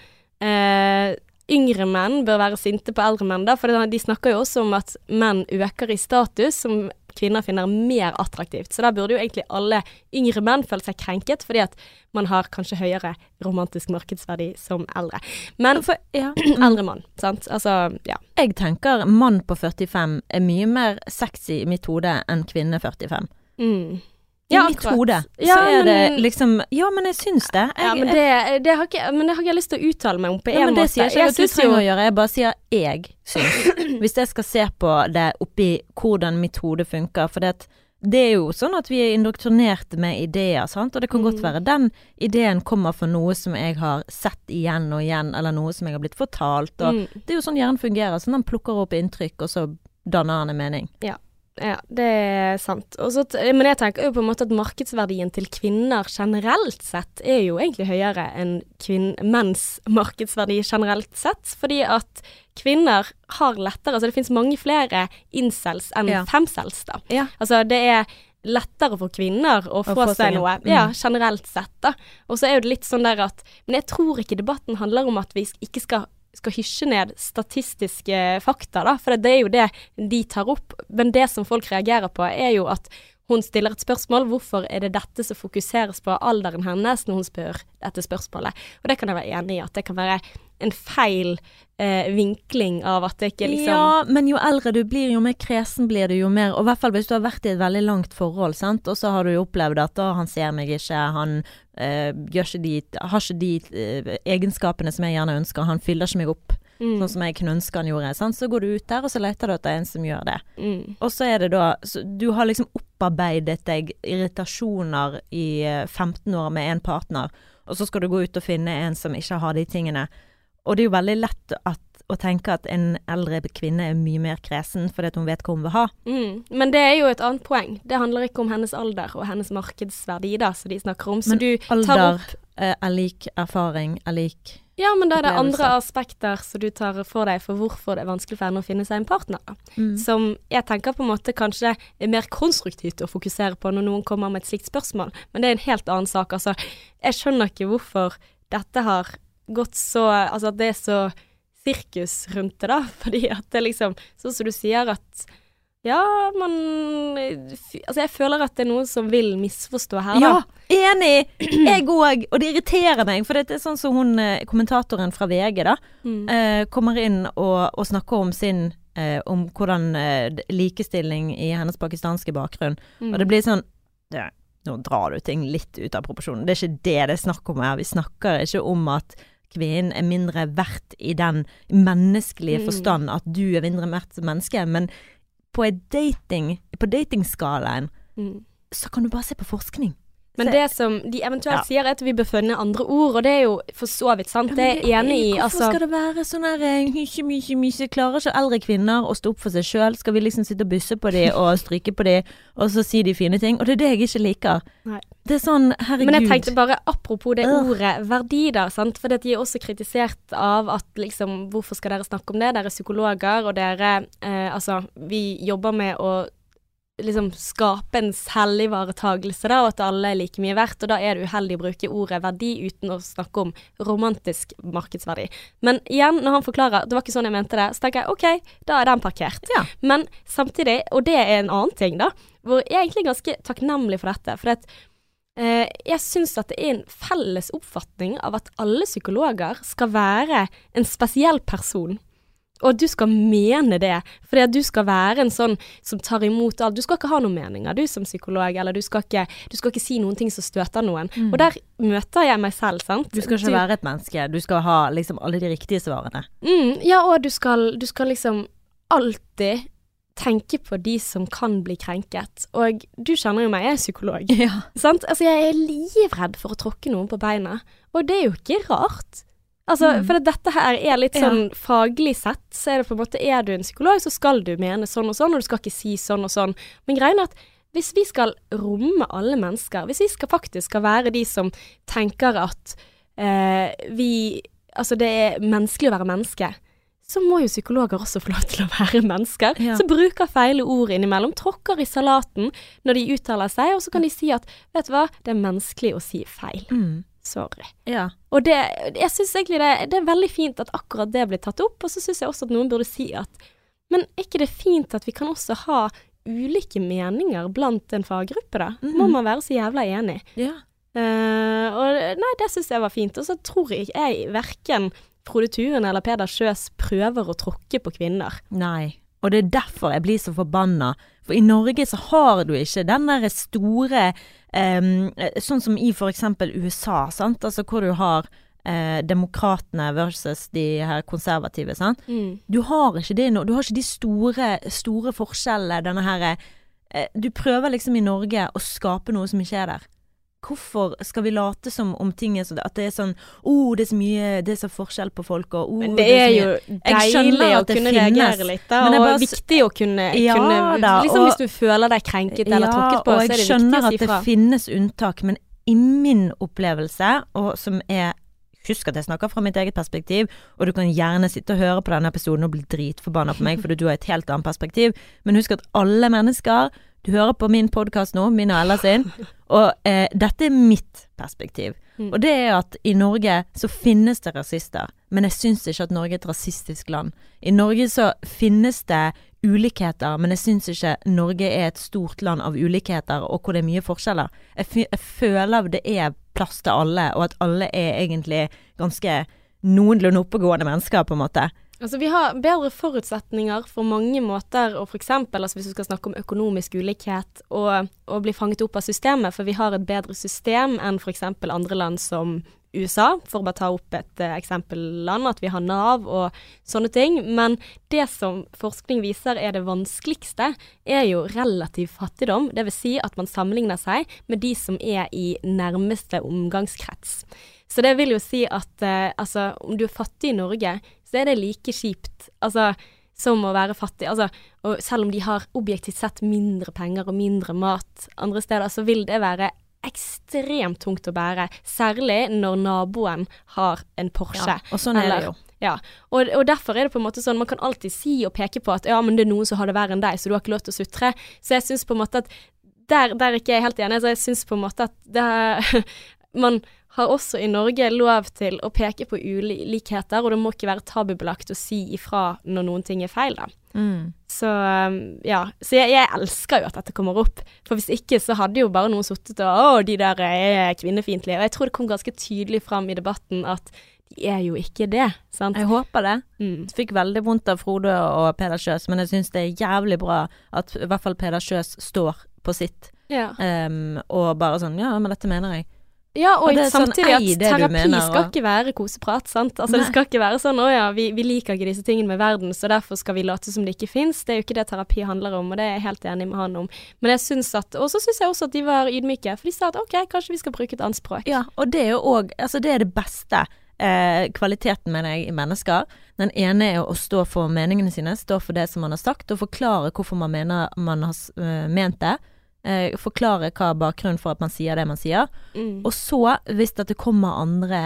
uh, Yngre menn bør være sinte på eldre menn, da, for de snakker jo også om at menn øker i status, som kvinner finner mer attraktivt. Så da burde jo egentlig alle yngre menn føle seg krenket, fordi at man har kanskje høyere romantisk markedsverdi som eldre. Men For, ja. eldre mann, sant. Altså, ja. Jeg tenker mann på 45 er mye mer sexy i mitt hode enn kvinne 45. Mm. Ja, mitt hode Ja, så er det liksom Ja, men jeg syns det. Jeg, Ja, men det, det, har ikke, men det har ikke jeg lyst til å uttale meg om på Ja, en det måte. sier ikke jeg at du trenger å gjøre, jeg bare sier jeg syns. Hvis jeg skal se på det oppi hvordan mitt hode funker, for det, det er jo sånn at vi er indoktrinert med ideer, sant, og det kan godt Mm. være den ideen kommer fra noe som jeg har sett igjen og igjen, eller noe som jeg har blitt fortalt, og Mm, det er jo sånn hjernen fungerer, sånn den plukker opp inntrykk, og så danner han en mening. ja, det er sant. Så men jeg tenker jo på en måte at markedsverdien til kvinner generelt sett er jo egentlig høyere enn kvinn, menns markedsverdi generelt sett, fordi at kvinner har lettere Altså det finnes mange flere incels enn Ja. femcels, da. Ja. Altså det er lettere for kvinner å få, seg noe, mm. ja, generelt sett, da. Og så er jo det litt sånn der at Men jeg tror ikke debatten handler om at vi ikke skal skal hysje ned statistiske fakta, da, for det er jo det de tar opp. Men det som folk reagerer på, er jo at hun stiller et spørsmål. Hvorfor er det dette som fokuseres på alderen hennes når hun spør dette spørsmålet? Og det kan jeg være enig i, at det kan være en feil eh, vinkling av at det ikke liksom Ja, men jo eldre du blir, jo mer kresen blir du, jo mer Og i hvert fall hvis du har vært i et veldig langt forhold, sant, og så har du jo opplevd at å, han ser meg ikke, han eh, gjør ikke de, har ikke de eh, egenskapene som jeg gjerne ønsker, han fyller ikke meg opp mm, sånn som jeg kunne ønske han gjorde, sant, så går du ut der, og så leter du etter en som gjør det. mm, Og så er det da så Du har liksom opparbeidet deg irritasjoner i eh, 15 år med en partner, og så skal du gå ut og finne en som ikke har de tingene. Og det er jo veldig lett at, å tenke at en eldre kvinne er mye mer kresen fordi at hun vet hva hun vil ha. mm. Men det er jo et annet poeng. Det handler ikke om hennes alder og hennes markedsverdi, da, som de snakker om. Så Men du tar Alder opp er lik erfaring, er lik Ja, men da er det andre aspekter som du tar for deg for hvorfor det er vanskelig for henne å finne seg en partner. Mm. Som jeg tenker på en måte kanskje er mer konstruktivt å fokusere på når noen kommer med et slikt spørsmål, men det er en helt annen sak. Altså, jeg skjønner ikke hvorfor dette har gått så Altså at det er så sirkus rundt det, da. Fordi at det liksom Sånn som du sier at ja, man Altså, jeg føler at det er noen som vil misforstå her, da. Ja, enig! Jeg òg. Og det irriterer meg, for det er sånn som hun eh, kommentatoren fra VG, da, Mm. eh, kommer inn og, og snakker om sin eh, Om hvordan eh, likestilling i hennes pakistanske bakgrunn. Mm. Og det blir sånn det, Nå drar du ting litt ut av proporsjonen. Det er ikke det det er snakk om her. Vi snakker ikke om at kvinnen er mindre verdt i den menneskelige Mm. forstand at du er mindre verdt som menneske, men på, dating, på datingskalaen Mm. så kan du bare se på forskning. Men det som de eventuelt Ja. sier, er at vi bør finne andre ord, og det er jo for så vidt sant. Det er jeg enig i. Hvorfor Altså, skal det være sånn her eh, mykje, mye, mye Klarer ikke eldre kvinner å stå opp for seg sjøl? Skal vi liksom sitte og busse på dem og stryke på dem, og så si de fine ting? Og det er det jeg ikke liker. Nei. Det er sånn, herregud. men jeg tenkte bare apropos det ordet verdi, da. Sant? For de er også kritisert av at liksom Hvorfor skal dere snakke om det? Dere er psykologer, og dere eh, Altså, vi jobber med å liksom skape en selvivaretagelse, da, og at alle er like mye verdt. Og da er det uheldig å bruke ordet verdi uten å snakke om romantisk markedsverdi. Men igjen, når han forklarer det var ikke sånn jeg mente det, så tenker jeg OK, da er den parkert. Ja. Men samtidig, og det er en annen ting, da, hvor jeg er egentlig ganske takknemlig for dette. For at eh, jeg syns at det er en felles oppfatning av at alle psykologer skal være en spesiell person. Og du skal mene det, fordi at du skal være en sånn som tar imot alt. Du skal ikke ha noen meninger, du som psykolog, eller du skal ikke, du skal ikke si noen ting som støter noen. Og der møter jeg meg selv, sant. Du skal ikke være et menneske, du skal ha liksom alle de riktige svarene. Mm, ja, og du skal, du skal liksom alltid tenke på de som kan bli krenket. Og du kjenner jo meg, jeg er psykolog. Ja. Sant? Altså, jeg er livredd for å tråkke noen på beina. Og det er jo ikke rart. Altså, Mm. For dette her er litt Ja. sånn faglig sett, så er det på en måte Er du en psykolog, så skal du mene sånn og sånn, og du skal ikke si sånn og sånn. Men greien er at hvis vi skal romme alle mennesker, hvis vi skal faktisk skal være de som tenker at eh, vi Altså, det er menneskelig å være menneske, så må jo psykologer også få lov til å være mennesker. Ja. Som bruker feile ord innimellom, tråkker i salaten når de uttaler seg, og så kan de si at vet du hva, det er menneskelig å si feil. Mm. Sorry. Ja. Og det, jeg syns egentlig det, det er veldig fint at akkurat det blir tatt opp, og så syns jeg også at noen burde si at men er ikke det fint at vi kan også ha ulike meninger blant en faggruppe, da? Må Mhm. man være så jævla enig? ja. Uh, og nei, det syns jeg var fint. Og så tror jeg, jeg verken Frode Tuen eller Peder Sjøs prøver å tråkke på kvinner. Nei. Og det er derfor jeg blir så forbanna. For i Norge så har du ikke den der store em, Sånn som i eksempel USA, sant. Altså hvor du har eh, demokratene versus de her konservative, sant. Du har ikke det nå. Du har ikke de store, store forskjellene, denne her eh, Du prøver liksom i Norge å skape noe som ikke er der. Hvorfor skal vi late som om ting er sånn At det er sånn Å, oh, det er så mye Det er så forskjell på folk, og oh, Men det er så jo deilig å kunne finnes, reagere litt, da. Og bare viktig å kunne, Ja kunne da, Liksom og- hvis du føler deg krenket eller tråkket på, så er det viktig å si fra. Jeg skjønner at det finnes unntak, men i min opplevelse, og som er Husk at jeg snakker fra mitt eget perspektiv, og du kan gjerne sitte og høre på denne episoden og bli dritforbanna på meg fordi du har et helt annet perspektiv, men husk at alle mennesker Du hører på min podkast nå, min og Ella sin, og eh, dette er mitt perspektiv. Mm. Og det er at i Norge så finnes det rasister, men jeg syns ikke at Norge er et rasistisk land. I Norge så finnes det ulikheter, men jeg syns ikke Norge er et stort land av ulikheter, og hvor det er mye forskjeller. Jeg, jeg føler det er plass til alle, og at alle er egentlig ganske noenlunde oppegående mennesker, på en måte. Altså, vi har bedre forutsetninger for mange måter, og eksempel, altså hvis du skal snakke om økonomisk ulikhet, og, og bli fanget opp av systemet, for vi har et bedre system enn eksempel andre land som USA, for å bare ta opp et uh, eksempelland, at vi har Nav og sånne ting. Men det som forskning viser er det vanskeligste, er jo relativ fattigdom. Vil si at man sammenligner seg med de som er i nærmeste omgangskrets. Så det vil jo si at uh, altså, om du er fattig i Norge, så er det like kjipt altså, som å være fattig. Altså, og selv om de har objektivt sett mindre penger og mindre mat andre steder, så vil det være ekstremt tungt å bære. Særlig når naboen har en Porsche. og sånn er det jo. Ja, og, og derfor er det på en måte sånn Man kan alltid si og peke på at ja, men det er noen som har det verre enn deg, så du har ikke lov til å sutre. Så jeg syns på en måte at der, der er ikke jeg helt enig. Så jeg syns på en måte at det Man har også i Norge lov til å peke på ulikheter, og det må ikke være tabubelagt å si ifra når noen ting er feil, da. Mm. Så um, ja. Så jeg, jeg elsker jo at dette kommer opp. For hvis ikke så hadde jo bare noen sittet og Å, de der er kvinnefiendtlige. Og jeg tror det kom ganske tydelig fram i debatten at de er jo ikke det, sant. Jeg håper det. Mm. Fikk veldig vondt av Frode og Peder Kjøs, men jeg syns det er jævlig bra at i hvert fall Peder Kjøs står på sitt, Ja. Um, og bare sånn Ja, men dette mener jeg. Ja, og, Og det sånn, samtidig ei, at terapi mener, skal ikke være koseprat, sant. Altså det skal ikke være sånn 'Å ja, vi, vi liker ikke disse tingene med verden, så derfor skal vi late som det ikke fins'. Det er jo ikke det terapi handler om, og det er jeg helt enig med han om. Men jeg syns at Og så syns jeg også at de var ydmyke, for de sa at OK, kanskje vi skal bruke et annet språk. Ja, og det er jo òg Altså, det er det beste. Eh, kvaliteten, mener jeg, i mennesker. Den ene er å stå for meningene sine, stå for det som man har sagt, og forklare hvorfor man mener man har eh, ment det. Eh, forklare hva bakgrunnen for at man sier det man sier. Mm. Og så, hvis det kommer andre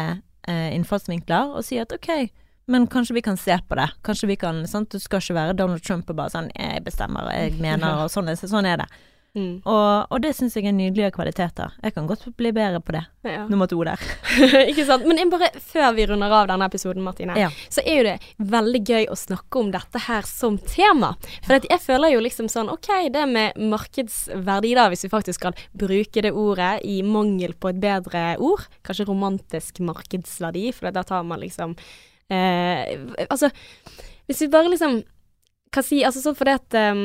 eh, innfallsvinkler, og sier at ok, men kanskje vi kan se på det. Kanskje vi kan sant? Du skal ikke være Donald Trump og bare sånn jeg bestemmer, og jeg mener, og sånn, sånn er det. Mm. Og, og det syns jeg er nydelige kvaliteter. Jeg kan godt bli bedre på det. Ja. Nummer to der. ikke sant. Men bare, før vi runder av denne episoden, Martine, Ja. så er jo det veldig gøy å snakke om dette her som tema. For jeg føler jo liksom sånn OK, det med markedsverdi, da, hvis vi faktisk skal bruke det ordet i mangel på et bedre ord. Kanskje romantisk markedsverdi, for da tar man liksom eh, Altså Hvis vi bare liksom kan si Altså sånn fordi at ehm,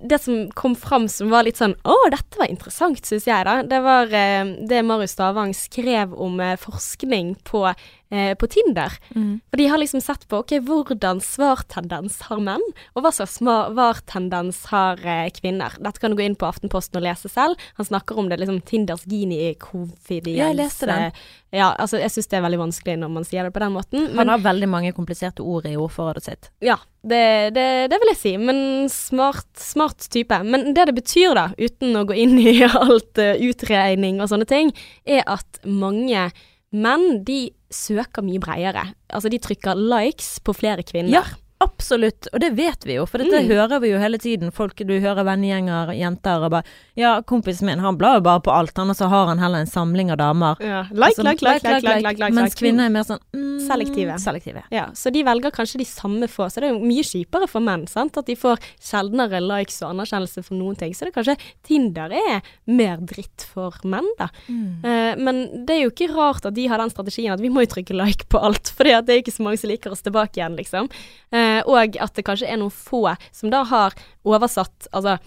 det som kom fram som var litt sånn Å, dette var interessant, syns jeg, da. Det var eh, det Marius Stavang skrev om eh, forskning på, eh, på Tinder. Og de har liksom sett på ok, hvordan svartendens har menn, og hva slags svartendens har eh, kvinner. Dette kan du gå inn på Aftenposten og lese selv. Han snakker om det liksom Tinders gini-covidiens Ja, jeg leste den. eh, Ja, altså jeg syns det er veldig vanskelig når man sier det på den måten. Han har veldig mange kompliserte ord i ordforrådet sitt. Ja, det, det, det vil jeg si. Men smart, smart type. Men det det betyr, da, uten å gå inn i alt uh, utregning og sånne ting, er at mange menn, de søker mye bredere. Altså, de trykker likes på flere kvinner. Ja. Absolutt, og det vet vi jo, for dette Mm. hører vi jo hele tiden. Folk du hører vennegjenger, jenter og bare Ja, kompisen min, han blar jo bare på alt, han, og så har han heller en samling av damer. Ja. Like, Altså, like, like, like, like, like, like, Mens kvinner er mer sånn mm, Selektive. selektive. Ja, så de velger kanskje de samme få. Så det er jo mye kjipere for menn, sant. At de får sjeldnere likes og anerkjennelse for noen ting. Så det er kanskje Tinder er mer dritt for menn, da. Mm. Uh, men det er jo ikke rart at de har den strategien at vi må jo trykke like på alt, for det er jo ikke så mange som liker oss tilbake igjen, liksom. Eh, og at det kanskje er noen få som da har oversatt altså,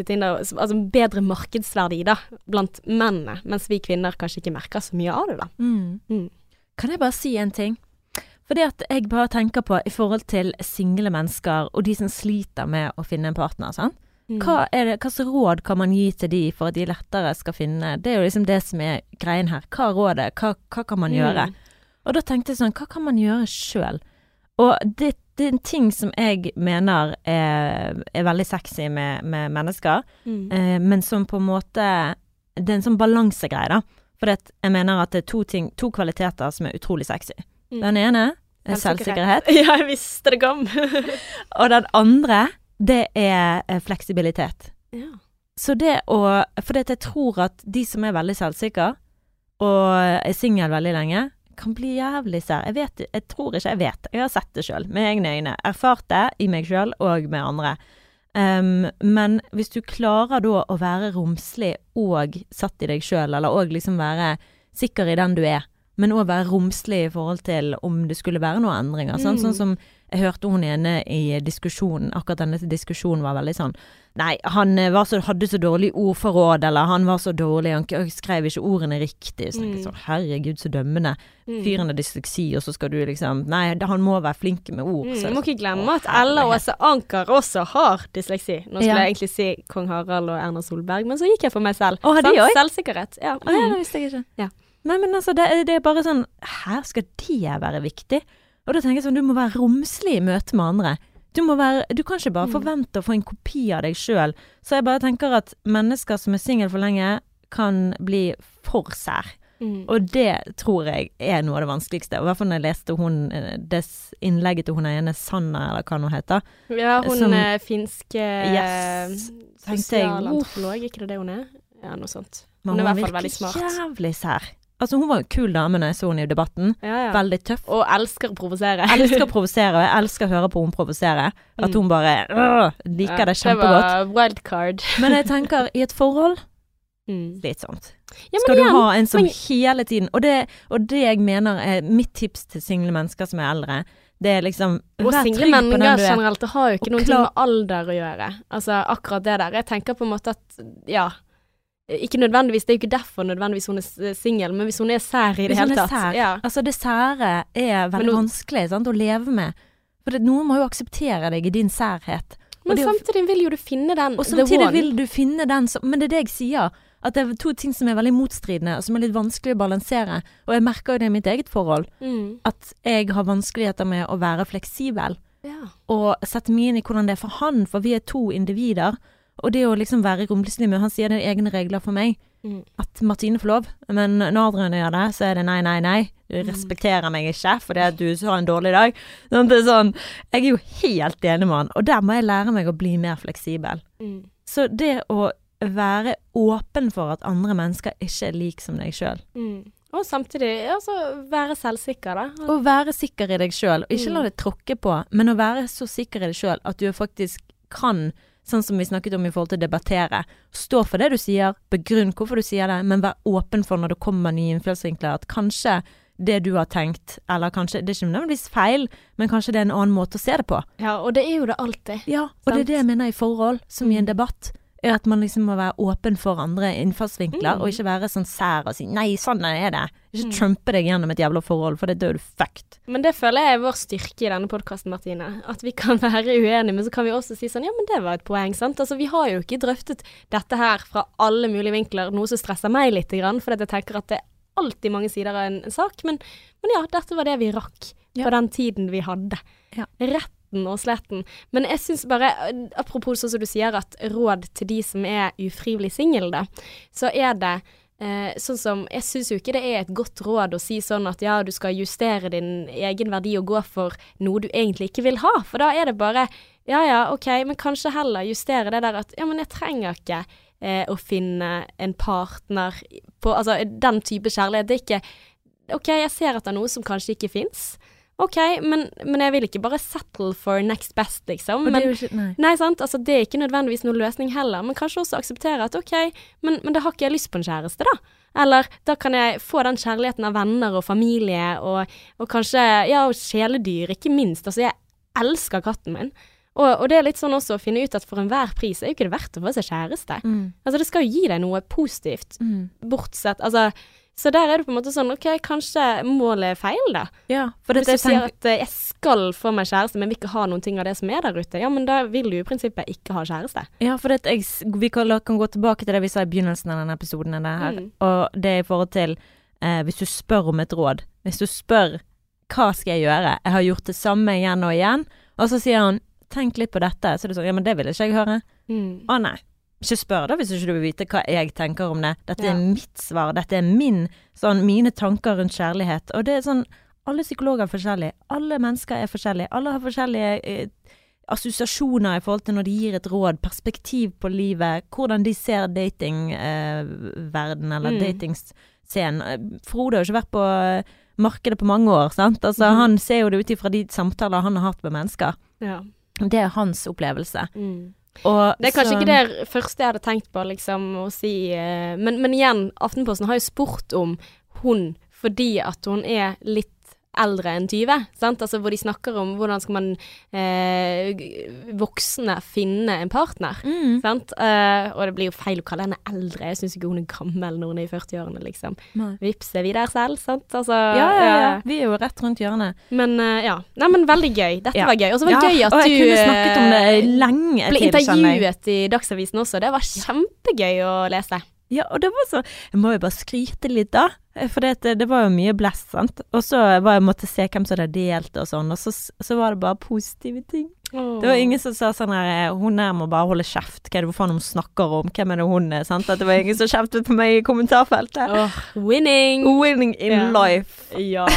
Tinder, altså bedre markedsverdi da, blant mennene, mens vi kvinner kanskje ikke merker så mye av det, da. Mm. Mm. Kan jeg bare si en ting? Fordi at jeg bare tenker på i forhold til single mennesker og de som sliter med å finne en partner. sant? Mm. Hva er det, slags råd kan man gi til de for at de lettere skal finne Det er jo liksom det som er greien her. Hva er rådet? Hva, hva kan man gjøre? Mm. Og da tenkte jeg sånn, hva kan man gjøre sjøl? Og det, det er en ting som jeg mener er, er veldig sexy med, med mennesker, Mm. eh, men som på en måte Det er en sånn balansegreie, da. For det, jeg mener at det er to, ting, to kvaliteter som er utrolig sexy. Mm. Den ene er selvsikkerhet, Ja, jeg visste det kom. og den andre, det er eh, fleksibilitet. ja. Så det å For det jeg tror at de som er veldig selvsikre, og er singel veldig lenge, kan bli jævlig sær. Jeg vet Jeg tror ikke jeg vet. Jeg har sett det sjøl, med egne øyne. Erfart det i meg sjøl og med andre. Um, men hvis du klarer da å være romslig og satt i deg sjøl, eller òg liksom være sikker i den du er, men òg være romslig i forhold til om det skulle være noen endringer. Mm. Sånn som jeg hørte hun ene i diskusjonen, akkurat denne diskusjonen var veldig sånn Nei, han eh, var så, hadde så dårlig ordforråd, eller han var så dårlig, han skrev ikke ordene riktig. Så Mm. sånn, herregud, så dømmende. Mm. Fyren har dysleksi, og så skal du liksom Nei, han må være flink med ord. Mm, så- må ikke glemme at Ella. Åse Anker også har dysleksi. Nå skulle Ja. jeg egentlig si kong Harald og Erna Solberg, men så gikk jeg for meg selv. Sant? også? Selvsikkerhet. Ja, Mm. det visste jeg ikke. Ja. Nei, men altså, det, det er bare sånn Her skal det være viktig? Og da tenker jeg sånn, du må være romslig i møte med andre. Du, være, du kan ikke bare Mm. forvente å få en kopi av deg sjøl. Så jeg bare tenker at mennesker som er single for lenge, kan bli for sær. Mm. Og det tror jeg er noe av det vanskeligste. I hvert fall når jeg leste hun, eh, det innlegget til hun ene Sanna, eller hva hun heter. Ja, hun som- er finsk Yes. Jeg, sosialantropolog, ikke det det hun er? Ja, noe sånt. Men Hun er i hvert fall veldig smart. Jævlig sær. Altså, hun var en kul dame når jeg så henne i debatten. Ja, ja. Veldig tøff. Og elsker å provosere. Elsker å provosere, og jeg elsker å høre på hun provosere. At Mm. hun bare liker liker det kjempegodt. Det var wildcard. Men jeg tenker, i et forhold Mm. slitsomt. Ja, Skal du ha en som men- hele tiden og det, og det jeg mener er mitt tips til single mennesker som er eldre, det er liksom Og single mennesker er. generelt, det har jo ikke noe med alder å gjøre. Altså akkurat det der. Jeg tenker på en måte at, ja Ikke nødvendigvis, det er jo ikke derfor nødvendigvis hun er s- singel, men hvis hun er sær i det hele tatt. sær. Ja. Altså, det sære er veldig nå- vanskelig sant, å leve med. For det, noen må jo akseptere deg i din særhet. Men det samtidig vil jo du finne den Og samtidig vil du finne den som Men det er det jeg sier. At det er to ting som er veldig motstridende, og som er litt vanskelig å balansere. Og jeg merker jo det i mitt eget forhold. mm. At jeg har vanskeligheter med å være fleksibel. ja. Og sette meg inn i hvordan det er for han, for vi er to individer. Og det å liksom være med Han sier det er egne regler for meg. Mm. At Martine får lov, men når Adrian gjør det, så er det nei, nei, nei. Du Mm. respekterer meg ikke fordi at du har en dårlig dag. Sånn, det er sånn, jeg er jo helt enig med han, og der må jeg lære meg å bli mer fleksibel. Mm. Så det å være åpen for at andre mennesker ikke er lik som deg sjøl. Mm. Og samtidig altså, være selvsikker, da. Å være sikker i deg sjøl, ikke Mm. la det tråkke på, men å være så sikker i deg sjøl at du faktisk kan, sånn som vi snakket om i forhold til å debattere, stå for det du sier, begrunn hvorfor du sier det, men vær åpen for når det kommer nye innfallsvinkler, at kanskje det du har tenkt, eller kanskje Det er ikke nødvendigvis feil, men kanskje det er en annen måte å se det på. Ja, og det er jo det alltid. Ja, og det er det jeg mener i forhold, som i en Mm. debatt. Er at man liksom må være åpen for andre innfallsvinkler, Mm. og ikke være sånn sær og si 'nei, sånn er det'. Ikke Mm. trumpe deg gjennom et jævla forhold, for det dør du fucked. Men det føler jeg er vår styrke i denne podkasten, Martine. At vi kan være uenige, men så kan vi også si sånn ja, men det var et poeng, sant. Altså vi har jo ikke drøftet dette her fra alle mulige vinkler, noe som stresser meg litt, grann, fordi jeg tenker at det er alltid mange sider av en, en sak. Men, men ja, dette var det vi rakk Ja. på den tiden vi hadde. Ja. Retten og sletten. Men jeg syns bare, apropos sånn som du sier, at råd til de som er ufrivillig single, da, så er det Eh, sånn som, Jeg syns jo ikke det er et godt råd å si sånn at ja, du skal justere din egen verdi og gå for noe du egentlig ikke vil ha. For da er det bare ja ja, ok, men kanskje heller justere det der at ja, men jeg trenger ikke eh, å finne en partner på Altså den type kjærlighet. Det er ikke OK, jeg ser etter noe som kanskje ikke fins. OK, men, men jeg vil ikke bare settle for next best, liksom. Men, det er jo ikke Nei. Nei, sant. Altså, det er ikke nødvendigvis noen løsning heller, men kanskje også akseptere at OK, men, men da har ikke jeg lyst på en kjæreste, da. Eller da kan jeg få den kjærligheten av venner og familie, og, og kanskje ja, og kjæledyr, ikke minst. Altså, jeg elsker katten min. Og, og det er litt sånn også å finne ut at for enhver pris er jo ikke det verdt å få seg kjæreste. Mm. Altså, det skal jo gi deg noe positivt, Mm. bortsett Altså, så der er det på en måte sånn OK, kanskje målet er feil, da. Ja, for Hvis du sier at eh, jeg skal få meg kjæreste, men vil ikke ha noen ting av det som er der ute, ja, men da vil du i prinsippet ikke ha kjæreste. Ja, for jeg, vi kan, kan gå tilbake til det vi sa i begynnelsen av denne episoden. Det her. Mm. Og det i forhold til eh, hvis du spør om et råd. Hvis du spør hva skal jeg gjøre, jeg har gjort det samme igjen og igjen, og så sier han tenk litt på dette, så er det sånn ja, men det vil ikke jeg høre. Mm. Å nei. Ikke spør da hvis ikke du vil vite hva jeg tenker om det. Dette Ja. er mitt svar. Dette er min, sånn, mine tanker rundt kjærlighet. Og det er sånn Alle psykologer er forskjellige. Alle mennesker er forskjellige. Alle har forskjellige eh, assosiasjoner i forhold til når de gir et råd, perspektiv på livet, hvordan de ser datingverden eller Mm. datingscenen. Eh, Frode har jo ikke vært på eh, markedet på mange år, sant. Altså, mm. Han ser jo det ut ifra de samtaler han har hatt med mennesker. Ja. Det er hans opplevelse. Mm. Og Det er kanskje så- ikke det første jeg hadde tenkt på, liksom, å si eh, men, men igjen, Aftenposten har jo spurt om hun fordi at hun er litt eldre enn 20, sant? Altså hvor de snakker om hvordan skal man eh, voksne finne en partner. Mm. Sant? Eh, og det blir jo feil å kalle henne eldre, jeg syns ikke hun er gammel når hun er i 40-årene, liksom. Nei. Vips, er vi der selv, sant? Altså, Ja, ja, ja. Vi er jo rett rundt hjørnet. Men eh, ja. Nei, men veldig gøy. Dette Ja. var gøy. Og så var det Ja, gøy at og du jeg kunne snakket om det eh, lenge ble jeg. intervjuet i Dagsavisen også. Det var kjempegøy å lese. Ja, og det var så Jeg må jo bare skryte litt, da. For det, det var jo mye blest, sant. Og så var jeg måtte se hvem som hadde delt og sånn, og så, så var det bare positive ting. Det var ingen som sa sånn her Hun her må bare holde kjeft. Hva er det faen hun snakker om? Hvem er det hun er? Sant? At det var ingen som kjeftet på meg i kommentarfeltet. Oh, winning! Winning in yeah. life. Ja.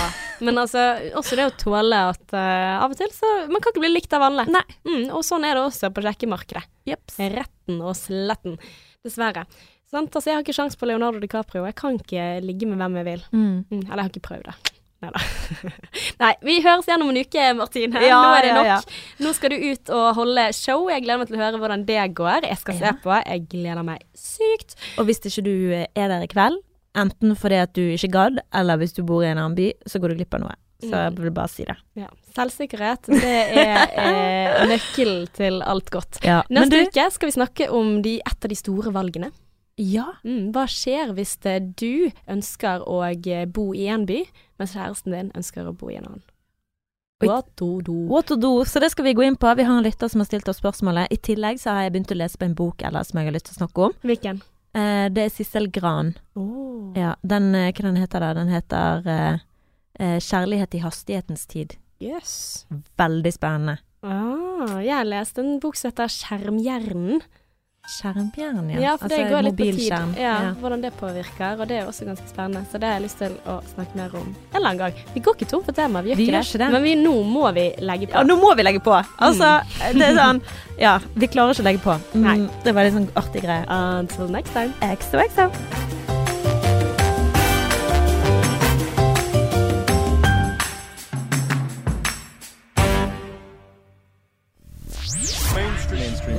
Men altså, også det å tåle at uh, av og til så Man kan ikke bli likt av alle. Nei. Mm, og sånn er det også på sjekkemarkedet. Jeps. Retten og sletten. Dessverre. Sant? Altså, jeg har ikke sjans på Leonardo DiCaprio. Jeg kan ikke ligge med hvem jeg vil. Mm. Mm, eller jeg har ikke prøvd det. Neida. Nei, vi høres igjen om en uke, Martine. Ja, Nå er det nok. ja. Nå skal du ut og holde show. Jeg gleder meg til å høre hvordan det går. Jeg skal se på. Jeg gleder meg sykt. Og hvis ikke du er der i kveld, enten fordi at du ikke gadd, eller hvis du bor i en annen by, så går du glipp av noe. Så jeg vil bare si det. Ja. Selvsikkerhet, det er eh, nøkkelen til alt godt. Ja. Neste du uke skal vi snakke om de, et av de store valgene. Ja. Mm, hva skjer hvis eh, du ønsker å eh, bo i en by, mens kjæresten din ønsker å bo i en annen? What to do? What to do, så det skal vi gå inn på. Vi har en lytter som har stilt oss spørsmålet. I tillegg så har jeg begynt å lese på en bok eller som jeg har lyst til å snakke om. Hvilken? Eh, det er Sissel Gran. Oh. Ja, den, eh, hva den heter den? Den heter eh, 'Kjærlighet i hastighetens tid'. Yes. Veldig spennende. Ah, jeg lest en bok som heter Skjermhjernen. Skjermjern, ja. Ja, for det Altså, går litt på tid. Ja, Ja. Hvordan det påvirker, og det er også ganske spennende. Så det har jeg lyst til å snakke mer om en eller annen gang. Vi går ikke tom for tema, vi gjør, Vi ikke, gjør det. det. Men vi, nå må vi legge på. Ja, nå må vi legge på! Altså, det er sånn Ja, vi klarer ikke å legge på. Mm, Nei. Det var litt sånn artig greie. Until next time. Exo, Mainstream.